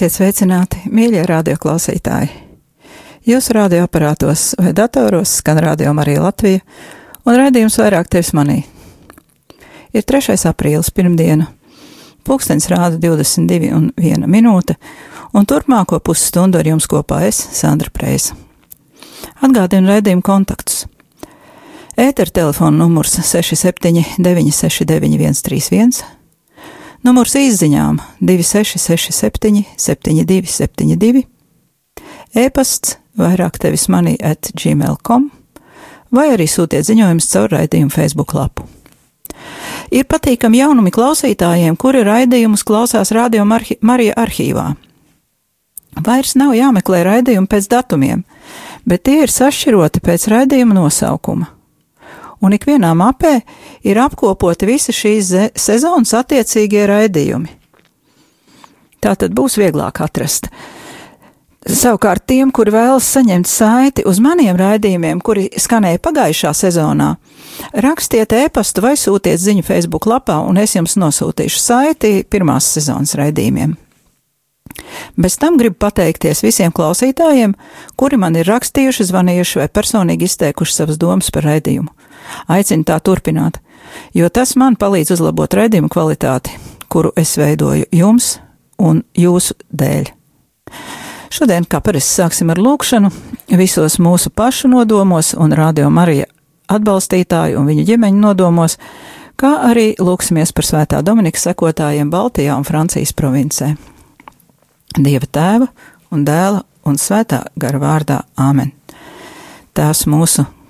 Esiet sveicināti, mīļie radioklausītāji! Jūsu radioaparātos vai datoros skan radio Marija Latvija un raidījums vairāk tevis manī. Ir 3. aprīlis pirmdiena, pulkstens rāda 22 un 1 minūte, un turpmāko pusstundu ar jums kopā es, Sandra Preisa. Atgādinu raidījumu kontaktus. Ētera telefona numurs 67 969 131 Numurs izziņām 2667, 7272, e-pasts vairāk tevis manī at gmail.com vai arī sūtiet ziņojumus caur raidījumu Facebook lapu. Ir patīkami jaunumi klausītājiem, kuri raidījumus klausās Radio Marija arhīvā. Vairs nav jāmeklē raidījumi pēc datumiem, bet tie ir sašķiroti pēc raidījuma nosaukuma un ikvienā mapē ir apkopoti visi šīs sezonas attiecīgie raidījumi. Tā tad būs vieglāk atrast. Savukārt tiem, kuri vēlas saņemt saiti uz maniem raidījumiem, kuri skanēja pagājušā sezonā, rakstiet e-pastu vai sūtiet ziņu Facebook lapā, un es jums nosūtīšu saiti pirmās sezonas raidījumiem. Bez tam gribu pateikties visiem klausītājiem, kuri man ir rakstījuši, zvanījuši vai personīgi izteikuši savas domas par raidījumu. Aicinu tā turpināt, jo tas man palīdz uzlabot raidījumu kvalitāti, kuru es veidoju jums un jūsu dēļ. Šodien, kā parasti, sāksim ar lūkšanu visos mūsu pašu nodomos un radio Marija atbalstītāju un viņu ģimeņu nodomos, kā arī lūksimies par svētā Dominika sekotājiem Baltijā un Francijas provincē. Dieva tēva un dēla un svētā gara vārdā Āmen. Tās mūsu,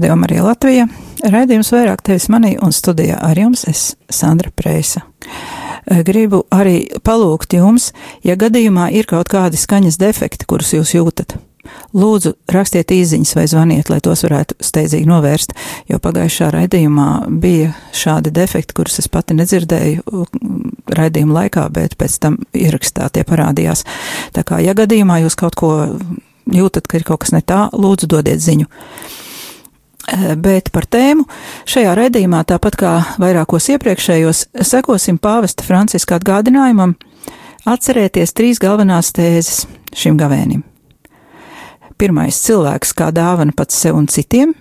Radio Marija Latvija. Raidījums vairāk tevis manī un studijā ar jums es Sandra Preisa. Gribu arī palūgt jums, ja gadījumā ir kaut kādi skaņas defekti, kurus jūs jūtat. Lūdzu, rakstiet īsiņas vai zvaniet, lai tos varētu steidzīgi novērst, jo pagājušā raidījumā bija šādi defekti, kurus es pati nedzirdēju mm, raidījuma laikā, bet pēc tam ierakstā tie parādījās. Tā kā, ja gadījumā jūs kaut ko jūtat, ka ir kaut kas ne tā, lūdzu, dodiet ziņu. Eh, bet par tēmu šajā redzījumā, tāpat kā vairākos iepriekšējos, sekosim pāvesta Franciska atgādinājumam atcerēties trīs galvenās tēzes šim gavēnim. Pirmais - cilvēks kā dāvana pats sev un citiem.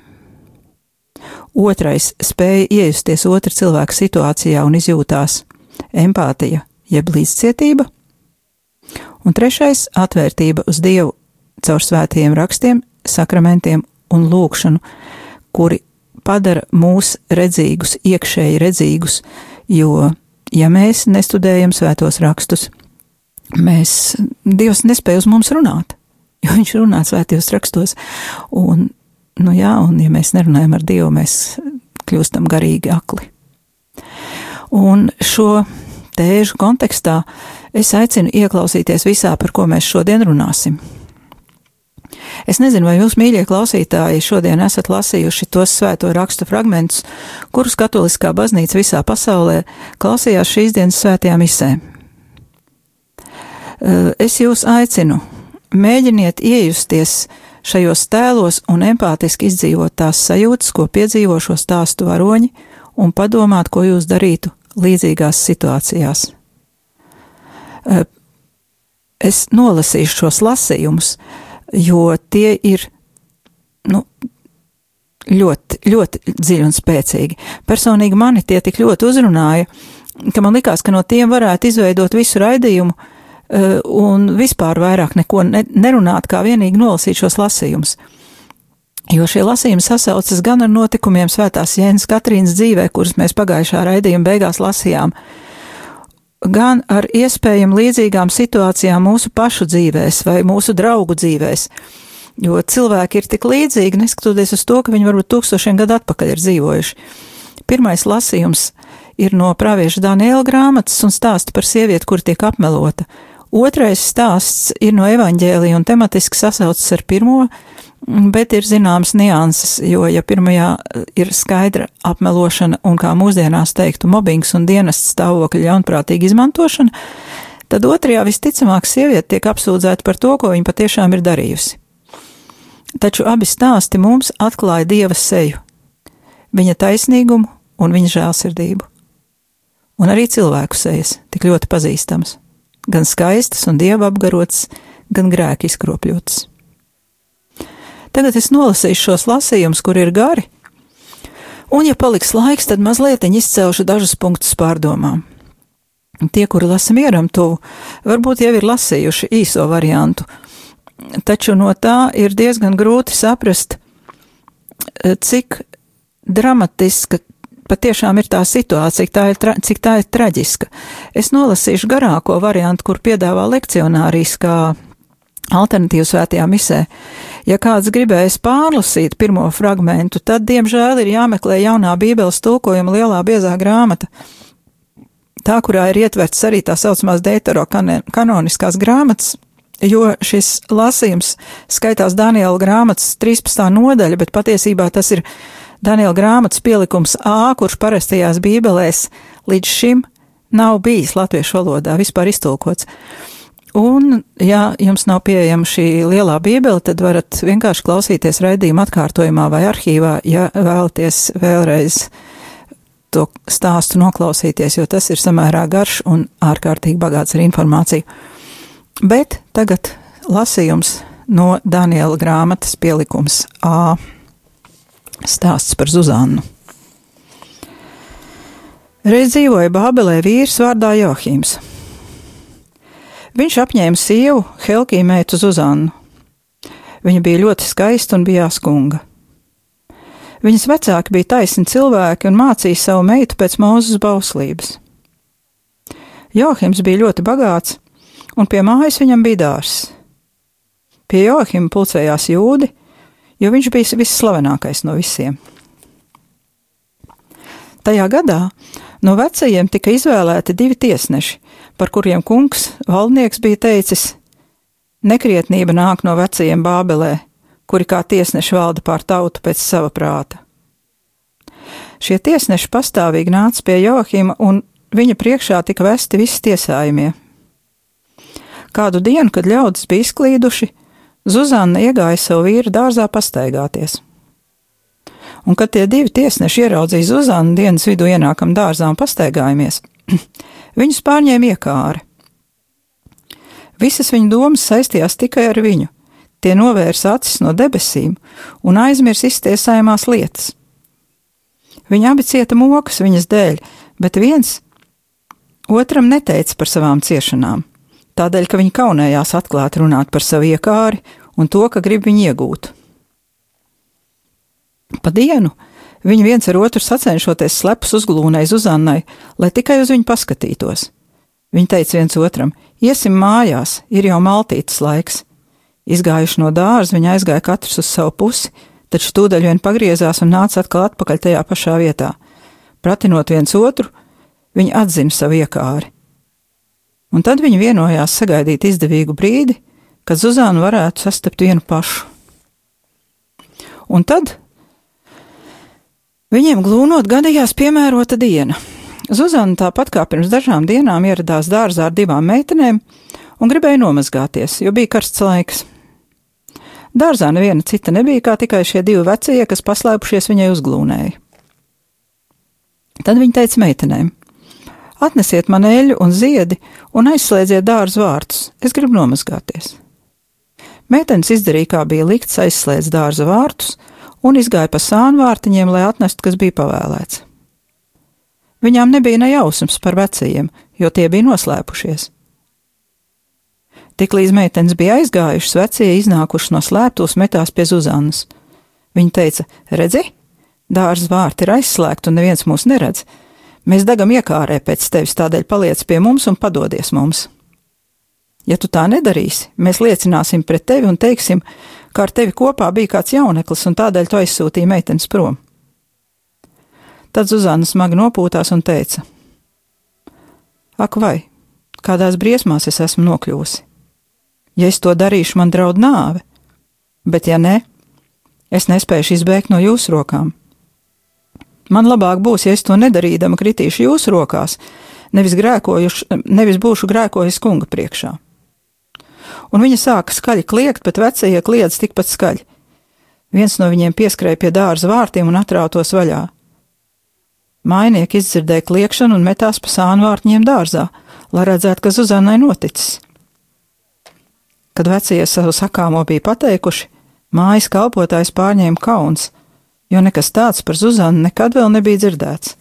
Otrais - spēja iejusties otra cilvēka situācijā un izjūtās empātija, jeb līdzcietība. Un trešais - atvērtība uz Dievu caur svētajiem rakstiem, sakramentiem un lūkšanu, kuri padara mūs redzīgus, iekšēji redzīgus, jo, ja mēs nestudējam svētos rakstus, mēs, Dievs nespēja uz mums runāt, jo Viņš runā svētajos rakstos, un, nu jā, un ja mēs nerunājam ar Dievu, mēs kļūstam garīgi akli. Un šo tēžu kontekstā es aicinu ieklausīties visā, par ko mēs šodien runāsim. Es nezinu, vai jūs, mīļie klausītāji, šodien esat lasījuši tos svēto rakstu fragmentus, kurus katoliskā baznīca visā pasaulē klausījās šīs dienas svētajā misē. Es jūs aicinu, mēģiniet iejusties šajos tēlos un empātiski izdzīvot tās sajūtas, ko piedzīvo šo stāstu varoņi, un padomāt, ko jūs darītu līdzīgās situācijās. es nolasīšu šos lasījumus, jo tie ir nu, ļoti, ļoti dziļi un spēcīgi. Personīgi mani tie tik ļoti uzrunāja, ka man likās, ka no tiem varētu izveidot visu raidījumu uh, un vispār vairāk neko ne, nerunāt, kā vienīgi nolasīt šos lasījumus. Jo šie lasījumi sasaucas gan ar notikumiem Svētās Jēnas Katrīnas dzīvē, kuras mēs pagājušā raidījuma beigās lasījām, gan ar iespējām līdzīgām situācijām mūsu pašu dzīvēs vai mūsu draugu dzīvēs. Jo cilvēki ir tik līdzīgi, neskatoties uz to, ka viņi varbūt tūkstošiem gadu atpakaļ ir dzīvojuši. Pirmais lasījums ir no pravieša Daniela grāmatas un stāsta par sievieti, kur tiek apmelota. Otrais stāsts ir no evaņģēlija un tematiski sasaucas ar pirmo, bet ir zināmas nianses, jo, ja pirmajā ir skaidra apmelošana un, kā mūsdienās teiktu, mobbings un dienas stāvokļa ļaunprātīga izmantošana, tad otrajā visticamāk sieviete tiek apsūdzēta par to, ko viņa patiešām ir darījusi. Taču abi stāsti mums atklāja Dieva seju, viņa taisnīgumu un viņa žēlsirdību. Un arī cilvēku sejas, tik ļoti pazīstamas, gan skaistas un dieva apgarotas, gan grēki izkropļotas. Tagad es nolasīšu šos lasījumus, kur ir gari, un, ja paliks laiks, tad mazliet izcelšu dažus punktus pārdomām. Tie, kuri lasa mieram tuvu, varbūt jau ir lasījuši īso variantu, taču no tā ir diezgan grūti saprast, eh, cik dramatiska patiešām ir tā situācija, cik tā ir, tra, cik tā ir traģiska. Es nolasīšu garāko variantu, kur piedāvā lekcionārijas kā alternatīvu svētajā misē. Ja kāds gribēs pārlasīt pirmo fragmentu, tad, diemžēl, ir jāmeklē jaunā bībeles tulkojuma lielā biezā grāmata. Tā, kurā ir ietverts arī tā saucamās deutero kanoniskās grāmatas, jo šis lasījums skaitās Daniela grāmatas 13. nodaļa, bet patiesībā tas ir Daniela grāmatas pielikums A, kurš parastajās bībelēs līdz šim nav bijis latviešu valodā vispār iztulkots. Un, ja jums nav pieejama šī lielā bībele, tad varat vienkārši klausīties raidījuma atkārtojumā vai arhīvā, ja vēlaties vēlreiz to stāstu noklausīties, jo tas ir samērā garš un ārkārtīgi bagāts ar informāciju. Bet tagad lasījums no Daniela grāmatas pielikums A. Stāsts par Zuzannu. Reiz dzīvoja Bābelē vīrs vārdā Johims. Viņš apņēma sievu Helkiju meitu Zuzannu. Viņa bija ļoti skaista un bija skunga. Viņas vecāki bija taisni cilvēki un mācīja savu meitu pēc mūzes bauslības. Johims bija ļoti bagāts, un pie mājas viņam bija dārzs. Pie Johima pulcējās jūdi, jo viņš bija visslavenākais no visiem. Tajā gadā no vecajiem tika izvēlēti divi tiesneši, par kuriem kungs valdnieks bija teicis: Nekrietnība nāk no vecajiem Bābelē, kuri kā tiesneši valda pār tautu pēc sava prāta. Šie tiesneši pastāvīgi nāca pie Johima, un viņa priekšā tika vesti visi tiesājumie, Kādu dienu, kad ļaudis bija izklīduši, Zuzana iegāja savu vīru dārzā pastaigāties. Un, kad tie divi tiesneši ieraudzīja Zuzanu dienas vidū ienākam dārzā un pastaigājamies, viņus pārņēma iekāri. Visas viņa domas saistījās tikai ar viņu. Tie novērsa acis no debesīm un aizmirsa iztiesājumās lietas. Viņi abi cieta mokas viņas dēļ, bet viens otram neteica par savām ciešanām tādēļ, ka viņi kaunējās atklāti runāt par savu iekāri un to, ka grib viņu iegūt. Pa dienu viņi viens ar otru sacenšoties slepus uzglūnēja Zuzannai, lai tikai uz viņu paskatītos. Viņi teica viens otram: Iesim mājās, ir jau maltītas laiks. Izgājuši no dārza, viņi aizgāja katrs uz savu pusi, taču tūdaļ vien pagriezās un nāca atkal atpakaļ tajā pašā vietā. Pratinot viens otru, viņi atzina savu iekāri un tad viņi vienojās sagaidīt izdevīgu brīdi, kad Zuzānu varētu sastapt vienu pašu. Un tad viņiem glūnot gadījās piemērota diena. Zuzana tāpat kā pirms dažām dienām ieradās dārzā ar divām meitenēm un gribēja nomazgāties, jo bija karsts laiks. Dārzā neviena cita nebija kā tikai šie divi vecie, kas paslēpušies viņai uzglūnēja. Tad viņa teica meitenēm: Atnesiet man eļļu un ziedi un aizslēdziet dārza vārtus, es gribu nomazgāties. Meitenes izdarīja, kā bija likts, aizslēdz dārza vārtus un izgāja pa sānu vārtiņiem, lai atnestu, kas bija pavēlēts. Viņām nebija nejausmas par vecajiem, jo tie bija noslēpušies. Tiklīdz meitenes bija aizgājušas, vecie iznākuši no slēptos, metās pie Zuzannas. Viņa teica: Redzi, dārza vārti ir aizslēgti un neviens mūs neredz Mēs degam iekārē pēc tevis, tādēļ paliec pie mums un padodies mums. Ja tu tā nedarīsi, mēs liecināsim pret tevi un teiksim, ka ar tevi kopā bija kāds jauneklis un tādēļ tu aizsūtīji meitenes prom. Tad Zuzana smagi nopūtās un teica: Ak, vai, kādās briesmās es esmu nokļuvusi? Ja es to darīšu, man draud nāve, bet ja nē, es nespēšu izbēgt no jūsu rokām. Man labāk būs, ja es to nedarīdama kritīšu jūsu rokās, nevis, nevis būšu grēkojis kunga priekšā. Un viņa sāka skaļi kliegt, bet vecie kliedz tikpat skaļi. Viens no viņiem pieskrēja pie dārza vārtiem un atrautos vaļā. Mājnieki izdzirdēja kliekšanu un metās pa sānu vārtņiem dārzā, lai redzētu, kas Zuzanai noticis. Kad vecie savu sakāmo bija pateikuši, mājas kalpotājs pārņēma kauns jo nekas tāds par Zuzanu nekad vēl nebija dzirdēts.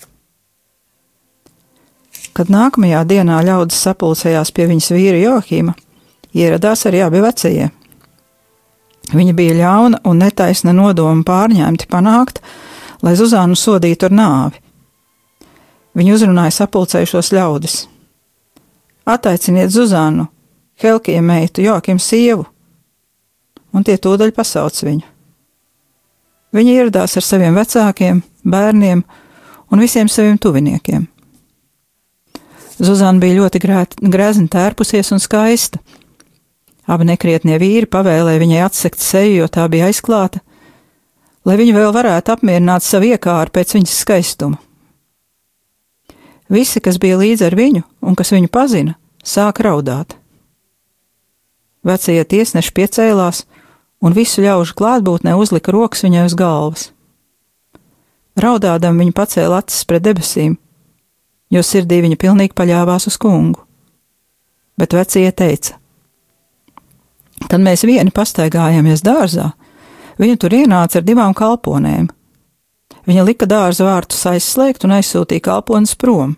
Kad nākamajā dienā ļaudis sapulcējās pie viņas vīra Johīma, ieradās arī abi vecie. Viņa bija ļauna un netaisna nodoma pārņemti panākt, lai Zuzānu sodītu ar nāvi. Viņa uzrunāja sapulcējušos ļaudis. Ataiciniet Zuzānu, Helkija meitu, Joakim sievu, un tie tūdaļ pasauc viņu. Viņa ieradās ar saviem vecākiem, bērniem un visiem saviem tuviniekiem. Zuzana bija ļoti grezni tērpusies un skaista. Abi nekrietnie vīri pavēlēja viņai atsekt seju, jo tā bija aizklāta, lai viņa vēl varētu apmierināt savu iekāru pēc viņas skaistuma. Visi, kas bija līdzi ar viņu un kas viņu pazina, sāka raudāt. Vecie tiesneši piecēlās un visu ļaužu klātbūtnē uzlika rokas viņai uz galvas. Raudādam viņa pacēla acis pret debesīm, jo sirdī viņa pilnīgi paļāvās uz kungu. Bet vecie teica: Kad mēs vieni pastaigājāmies dārzā, viņa tur ienāca ar divām kalponēm. Viņa lika dārza vārtus aizslēgt un aizsūtīja kalpones prom,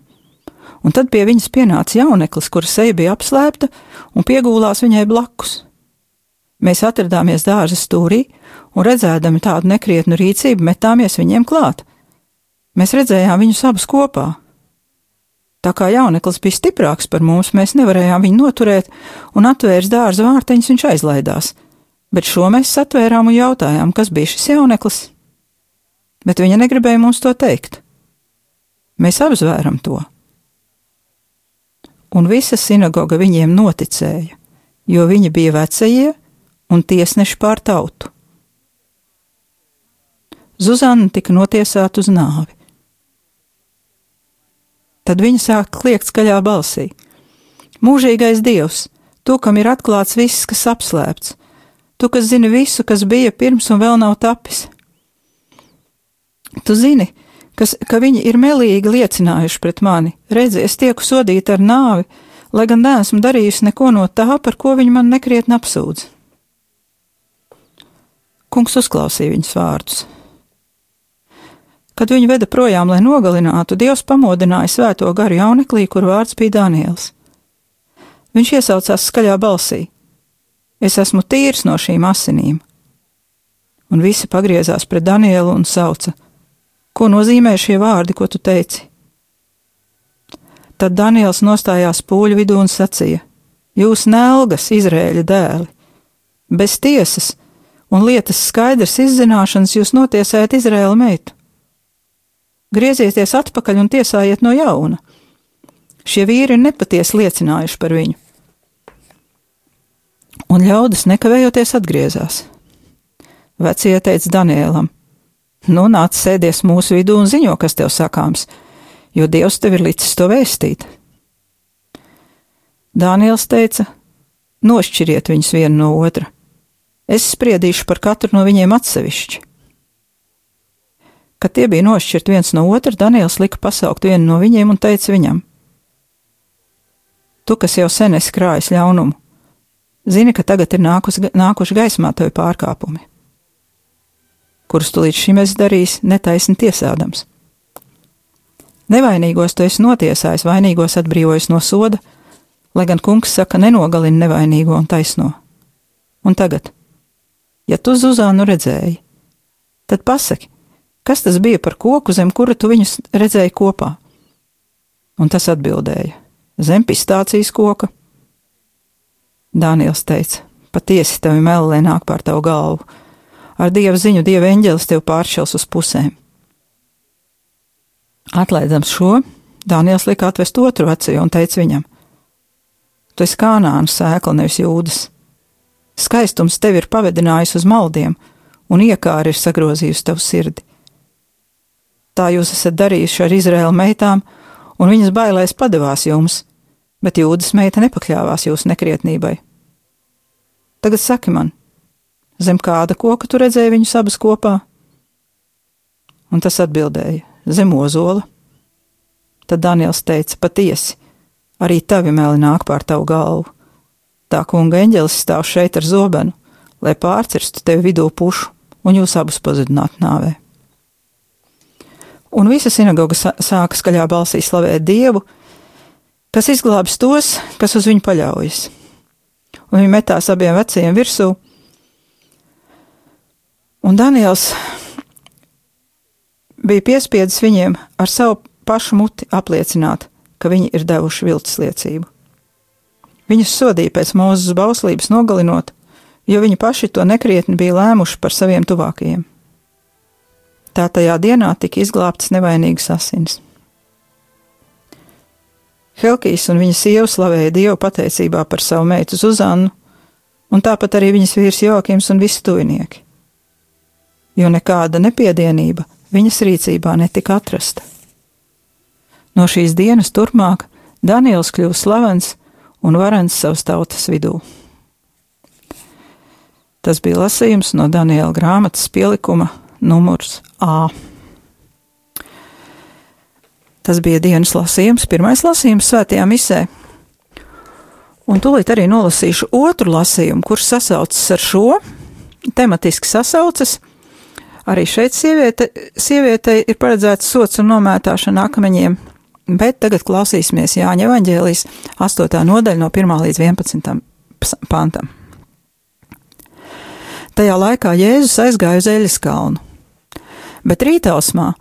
un tad pie viņas pienāca jauneklis, kura seja bija apslēpta un piegūlās viņai blakus. Mēs atradāmies dārza stūrī un redzēdami tādu nekrietnu rīcību, metāmies viņiem klāt. Mēs redzējām viņus abus kopā. Tā kā jauneklis bija stiprāks par mums, mēs nevarējām viņu noturēt, un atvērs dārza vārteņus viņš aizlaidās. Bet šo mēs satvērām un jautājām, kas bija šis jauneklis. Bet viņa negribēja mums to teikt. Mēs apzvēram to. Un visa sinagoga viņiem noticēja, jo viņi bija vecie un tiesneši pār tautu. Zuzana tika notiesāta uz nāvi. Tad viņa sāk kliegt skaļā balsī: Mūžīgais Dievs, tu, kam ir atklāts viss, kas apslēpts, tu, kas zini visu, kas bija pirms un vēl nav tapis. Tu zini, kas, ka viņi ir melīgi liecinājuši pret mani, redzi, es tieku sodīta ar nāvi, lai gan neesmu darījusi neko no tā, par ko viņi man nekrietni apsūdz. Kungs uzklausīja viņas vārdus. Kad viņu veda projām, lai nogalinātu, Dievs pamodināja svēto garu jauneklī, kur vārds bija Daniels. Viņš iesaucās skaļā balsī: Es esmu tīrs no šīm asinīm. Un visi pagriezās pret Danielu un sauca: Ko nozīmē šie vārdi, ko tu teici? Tad Daniels nostājās pūļu vidū un sacīja: Jūs nelgas, Izrēļa dēli, bez tiesas un lietas skaidrs izzināšanas jūs notiesājat Izraēla meitu. Griezieties atpakaļ un tiesājiet no jauna. Šie vīri ir nepatiesi liecinājuši par viņu. Un ļaudis nekavējoties atgriezās. Vecie teica Danielam: Nu, nāc, sēdies mūsu vidū un ziņo, kas tev sakāms, jo Dievs tev ir licis to vēstīt. Daniels teica: Nošķiriet viņus vienu no otra Es spriedīšu par katru no viņiem atsevišķi. Kad tie bija nošķirti viens no otra, Daniels lika pasaukt vienu no viņiem un teica viņam: Tu, kas jau sen esi krājis ļaunumu, zini, ka tagad ir nākus, nākuši gaismā tavi pārkāpumi, kurus tu līdz šim esi darījis netaisni tiesādams. Nevainīgos tu esi notiesājis, vainīgos atbrīvojis no soda, lai gan kungs saka, nenogalina nevainīgo un taisno. Un tagad, ja tu Zuzānu redzēji, tad pasaki, kas tas bija par koku, zem kura tu viņus redzēji kopā? Un tas atbildēja: Zem pistācijas koka. Dāniels teica: Patiesi tevi melnē nāk pār tavu galvu. Ar dievu ziņu dieva eņģelis tev pāršķels uz pusēm. Atlaidams šo, Dāniels lika atvest otru vecu un teica viņam: Tu esi kanāna sēkla, nevis jūdas. Skaistums tevi ir pavedinājis uz maldiem, un iekāri ir sagrozījusi tavu sirdi. Tā jūs esat darījuši ar Izraēlu meitām, un viņas bailēs padevās jums, bet jūdas meita nepakļāvās jūsu nekrietnībai. Tagad saki man, zem kāda koka tu redzēji viņus abus kopā? Un tas atbildēja: Zem ozola. Tad Daniels teica: Patiesi, arī tavi meli nāk pār tavu galvu. Tā kunga eņģelis stāv šeit ar zobenu, lai pārcirstu tevi vidū pušu un jūs abus pazudinātu nāvē. Un visa sinagoga sāka skaļā balsī slavēt Dievu, kas izglābs tos, kas uz viņu paļaujas. Un viņi metās abiem vecajiem virsū, un Daniels bija piespiedzis viņiem ar savu pašu muti apliecināt, ka viņi ir devuši viltus liecību. Viņus sodīja pēc mūzes bauslības nogalinot, jo viņi paši to nekrietni bija lēmuši par saviem tuvākajiem. Tā tajā dienā tika izglābtas nevainīgas asins. Helkijs un viņa sieva slavēja Dievu pateicībā par savu meitu Zuzannu, un tāpat arī viņas vīrs Jokims un visi tuvinieki. Jo nekāda nepiedienība viņas rīcībā netika atrasta. No šīs dienas turpmāk Daniels kļuva slavens un varens savas tautas vidū. Tas bija lasījums no Daniela grāmatas pielikuma numurs A. Tas bija dienas lasījums, pirmais lasījums svētajā misē. Un tūlīt arī nolasīšu otru lasījumu, kurš sasaucas ar šo, tematiski sasaucas. Arī šeit sieviete, sievietei ir paredzēts sots un nomētāšana akmeņiem, Bet tagad klausīsimies Jāņa Evanģēlijas 8. nodaļa no 1 līdz 11. pantam. Tajā laikā Jēzus aizgāja uz Eļas kalnu, bet rītausmā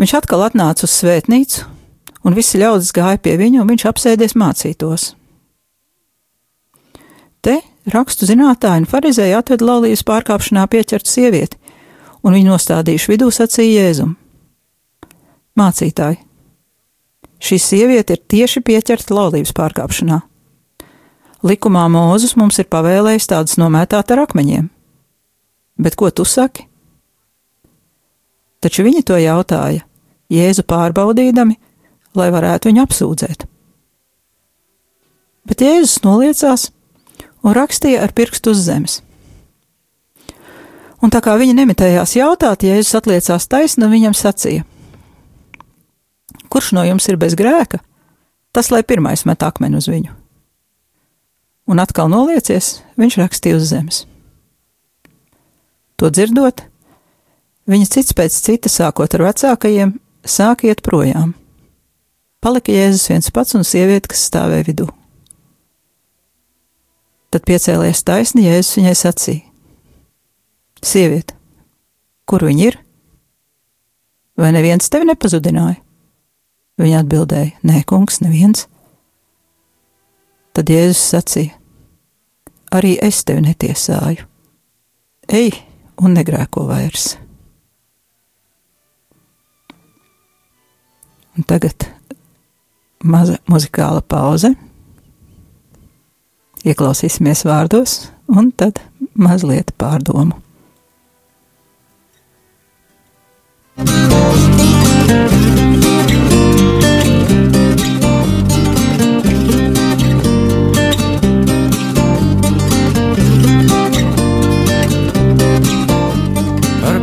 viņš atkal atnāca uz svētnīcu, un visi ļaudis gāja pie viņa, un viņš apsēdies mācītos. Te rakstu zinātāji un farizēji atveda laulības pārkāpšanā pieķertu sievieti, un viņi nostādījuši vidū sacīja Jēzum: Mācītāji! Šī sieviete ir tieši pieķerta laulības pārkāpšanā. Likumā Mūzus mums ir pavēlējis tādas nomētāt ar akmeņiem. Bet ko tu saki? Taču viņi to jautāja, Jēzu pārbaudīdami, lai varētu viņu apsūdzēt. Bet Jēzus noliecās un rakstīja ar pirkstu uz zemes. Un tā kā viņi nemitējās jautāt, Jēzus atliecās taisni un viņam sacīja: Kurš no jums ir bez grēka? Tas, lai pirmais met akmeni uz viņu. Un atkal noliecies, viņš rakstīja uz zemes. To dzirdot, viņa cits pēc cita, sākot ar vecākajiem, sāk iet projām. Palika Jēzus viens pats un sieviete, kas stāvēja vidū. Tad piecēlies taisni, Jēzus viņai sacīja: Sieviete, kur viņi ir? Vai neviens tevi nepazudināja? Viņa atbildēja: Nē, kungs, neviens. Tad Jēzus sacīja: Arī es tevi netiesāju. Ej un negrēko vairs. Tagad maza muzikāla pauze. Ieklausīsimies vārdos, un tad mazliet pārdomu.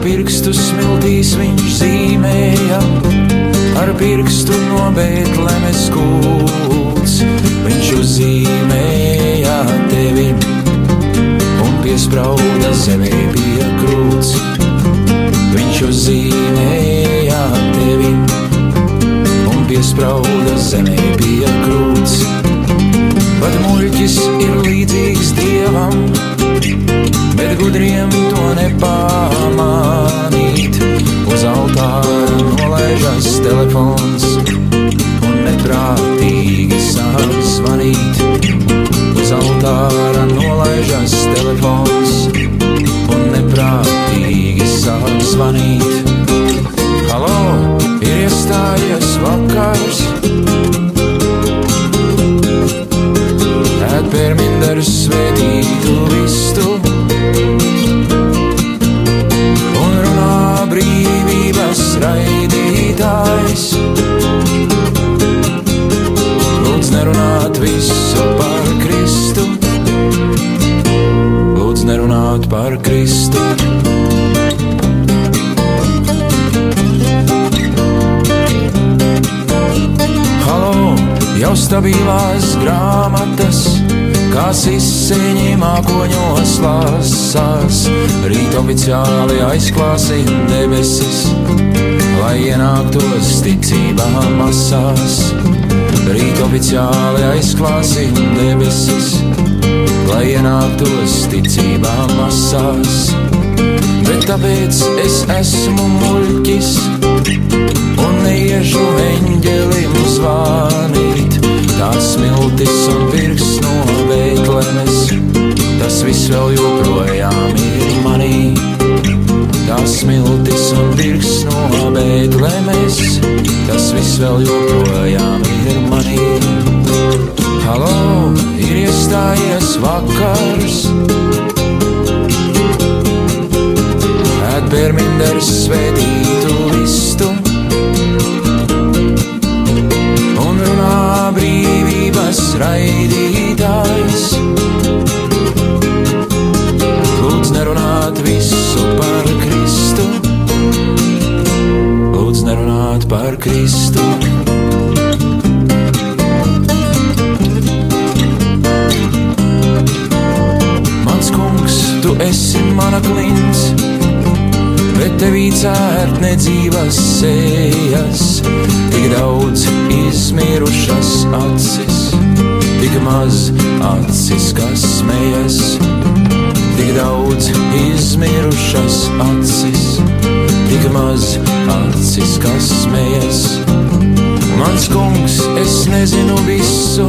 pirkstu smiltīs viņš zīmēja, ar pirkstu no Bētlemes kūts. Viņš uzzīmēja tevi un piesprauda zemē bija krūts. Viņš uzzīmēja tevi un piesprauda zemē bija krūts. Kā izsēņi mākoņos lasās, rīt oficiāli aizklāsim debesis, lai ienāktos ticībā masās. Rīt oficiāli aizklāsim debesis, lai ienāktos ticībā masās. Bet tāpēc es esmu muļķis un neiešu eņģelim zvanīt. Tās smiltis un pirks no Beetlemes, tas viss vēl joprojām ir manī. Tās smiltis un pirks no Beetlemes, tas viss vēl joprojām ir manī. Halo, ir iestājies vakars. Ēdpērminders svētītu raidītājs. Lūdz nerunāt visu par Kristu, lūdz nerunāt par Kristu. Mans kungs, tu esi mana klints bet tevī cērt nedzīvas sējas, tik daudz izmirušas acis, tik maz acis, kas smējas, tik daudz izmirušas acis, tik maz acis, kas smējas. Mans kungs, es nezinu visu,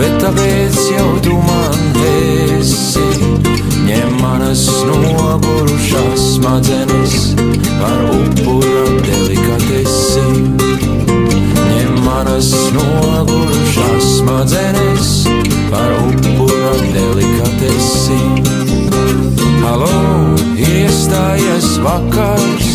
bet tāpēc jau tu man esi. Ņem manas nogurušās smadzenes par upura delikatesi. Ņem manas nogurušās smadzenes par upura delikatesi. Halo, ir iestājies vakars.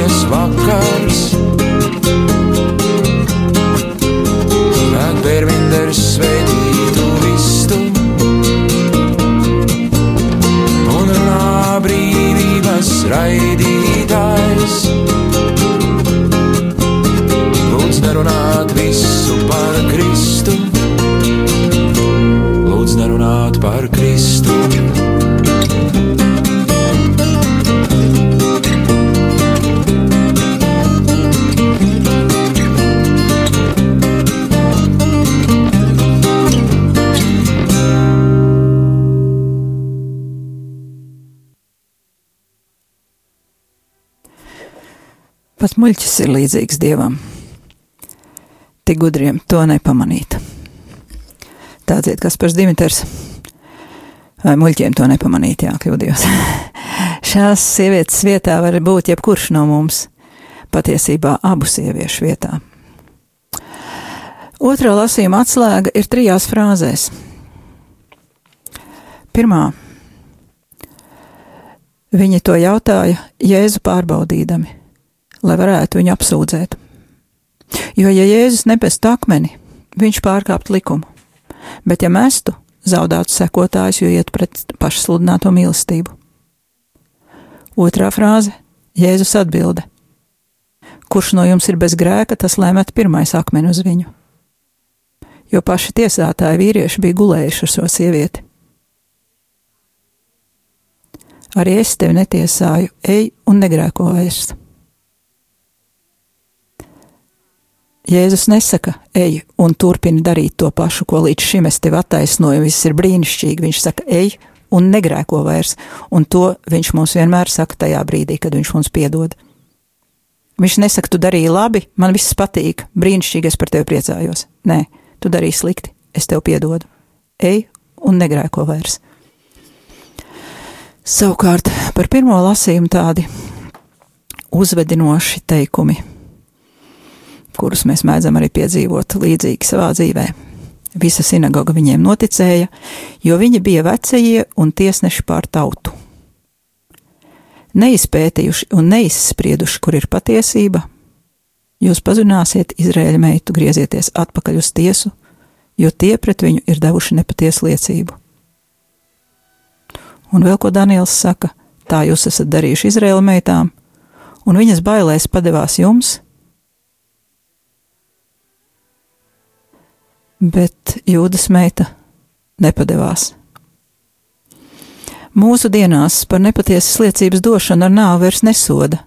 Iestājies vakars. Pat muļķis ir līdzīgs dievam. Tik gudriem to nepamanīt. Tādziet, kas par Dimitrs. Vai muļķiem to nepamanīt, jā, kļūdījos. Šās sievietes vietā var būt jebkurš no mums. Patiesībā abu sieviešu vietā. Otrā lasījuma atslēga ir trijās frāzēs. Pirmā. Viņi to jautāja Jēzu pārbaudīdami, lai varētu viņu apsūdzēt. Jo, ja Jēzus nebestu akmeni, viņš pārkāptu likumu, bet ja mestu, zaudētu sekotājus, jo iet pret pašsludināto mīlestību. Otrā frāze - Jēzus atbilde: Kurš no jums ir bez grēka, tas lēmēt pirmais akmeni uz viņu. Jo paši tiesātāji vīrieši bija gulējuši ar šo sievieti. Arī es tevi netiesāju, ej un negrēko vairs. Jēzus nesaka, ej un turpini darīt to pašu, ko līdz šim es tevi attaisnoju, viss ir brīnišķīgi. Viņš saka, ej un negrēko vairs, un to viņš mums vienmēr saka tajā brīdī, kad viņš mums piedod. Viņš nesaka, tu darīji labi, man viss patīk, brīnišķīgi, es par tevi priecājos. Nē, tu darīji slikti, es tev piedodu. Ej un negrēko vairs. Savukārt par pirmo lasījumu tādi uzvedinoši teikumi, kurus mēs mēdzam arī piedzīvot līdzīgi savā dzīvē. Visa sinagoga viņiem noticēja, jo viņi bija vecie un tiesneši pār tautu. Neizpētījuši un neizsprieduši, kur ir patiesība, jūs pazināsiet Izraēļa meitu, griezieties atpakaļ uz tiesu, jo tie pret viņu ir devuši nepatiesu liecību. Un vēl ko Daniels saka, tā jūs esat darījuši Izraēla meitām, un viņas bailēs padevās jums, bet jūdas meita nepadevās. Mūsu dienās par nepatiesas liecības došanu ar nāvi vairs nesoda,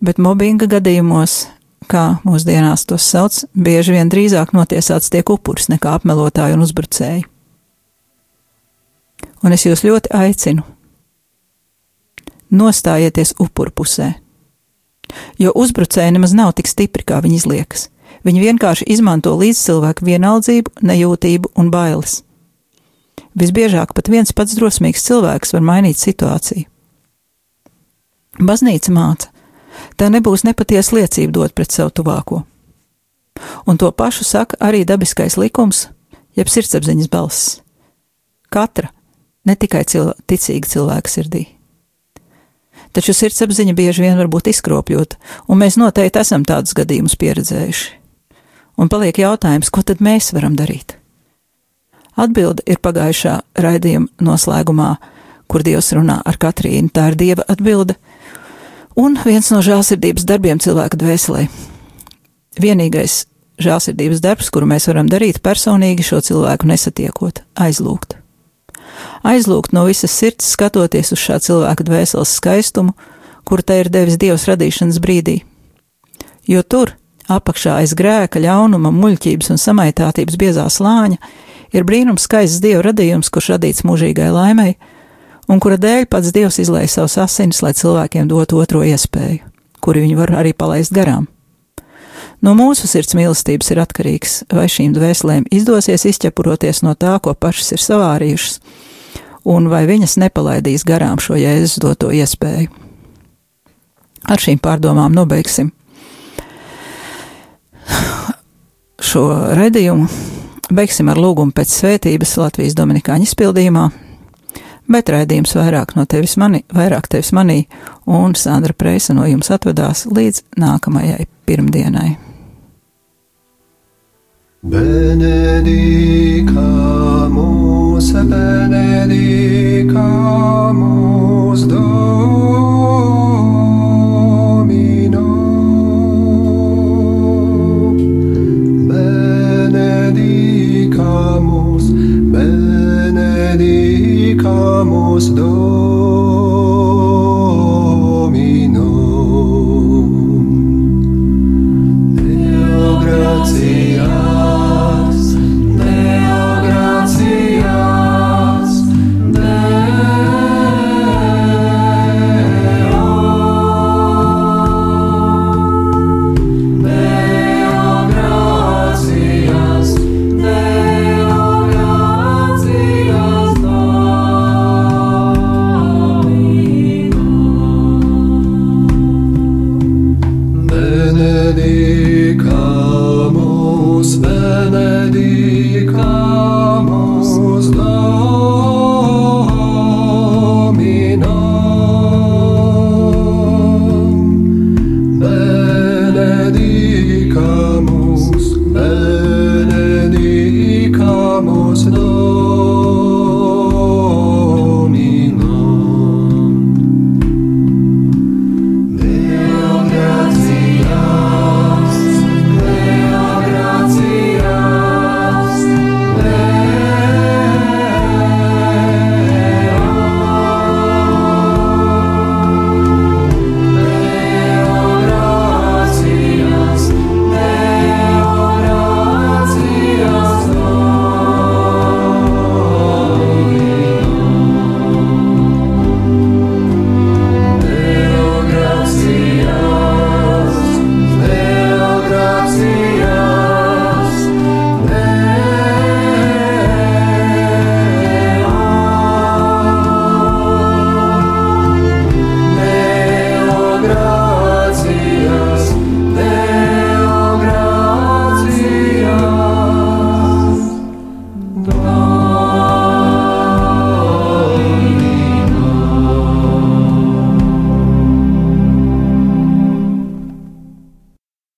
bet mobbinga gadījumos, kā mūsdienās tos sauc, bieži vien drīzāk notiesāts tiek upuris nekā apmelotāji un uzbrucēji. Un es jūs ļoti aicinu, nostājieties upuru pusē, jo uzbrucēji nemaz nav tik stipri, kā viņi izliekas. Viņi vienkārši izmanto līdzcilvēku vienaldzību, nejūtību un bailes. Visbiežāk pat viens pats drosmīgs cilvēks var mainīt situāciju. Baznīca māca, tā nebūs nepatiesa liecība dot pret savu tuvāko. Un to pašu saka arī dabiskais likums, jeb sirdsapziņas balss. Katra, ne tikai cilv ticīga cilvēka sirdī. Taču sirdsapziņa bieži vien var būt izkropļota, un mēs noteikti esam tādus gadījumus pieredzējuši. Un paliek jautājums, ko tad mēs varam darīt? Atbilde ir pagājušā raidījuma noslēgumā, kur Dievs runā ar Katrīnu. Tā ir Dieva atbilde un viens no žēlsirdības darbiem cilvēka dvēselē. Vienīgais žēlsirdības darbs, kuru mēs varam darīt personīgi šo cilvēku nesatiekot, aizlūgt. Aizlūgt no visas sirds, skatoties uz šā cilvēka dvēseles skaistumu, kuru te ir devis Dievs radīšanas brīdī. Jo tur, apakšā aiz grēka, ļaunuma, muļķības un samaitātības biezā slāņa, ir brīnums skaists Dieva radījums, kurš radīts mūžīgai laimei, un kura dēļ pats Dievs izlēja savus asinis, lai cilvēkiem dotu otro iespēju, kuru viņi var arī palaist garām. No mūsu sirds mīlestības ir atkarīgs, vai šīm dvēselēm izdosies izķepuroties no tā, ko pašas ir savārījušas, un vai viņas nepalaidīs garām šo jēzus doto iespēju. Ar šīm pārdomām nobeigsim šo redzījumu. Beigsim ar lūgumu pēc svētības Latvijas Dominikāņu izpildījumā, bet raidījums vairāk no tevis manī, vairāk tevis manī, un Sandra Preisa no jums atvedās līdz nākamajai pirmdienai. Benedicamus, benedicamus Domino. Benedicamus, benedicamus Domino.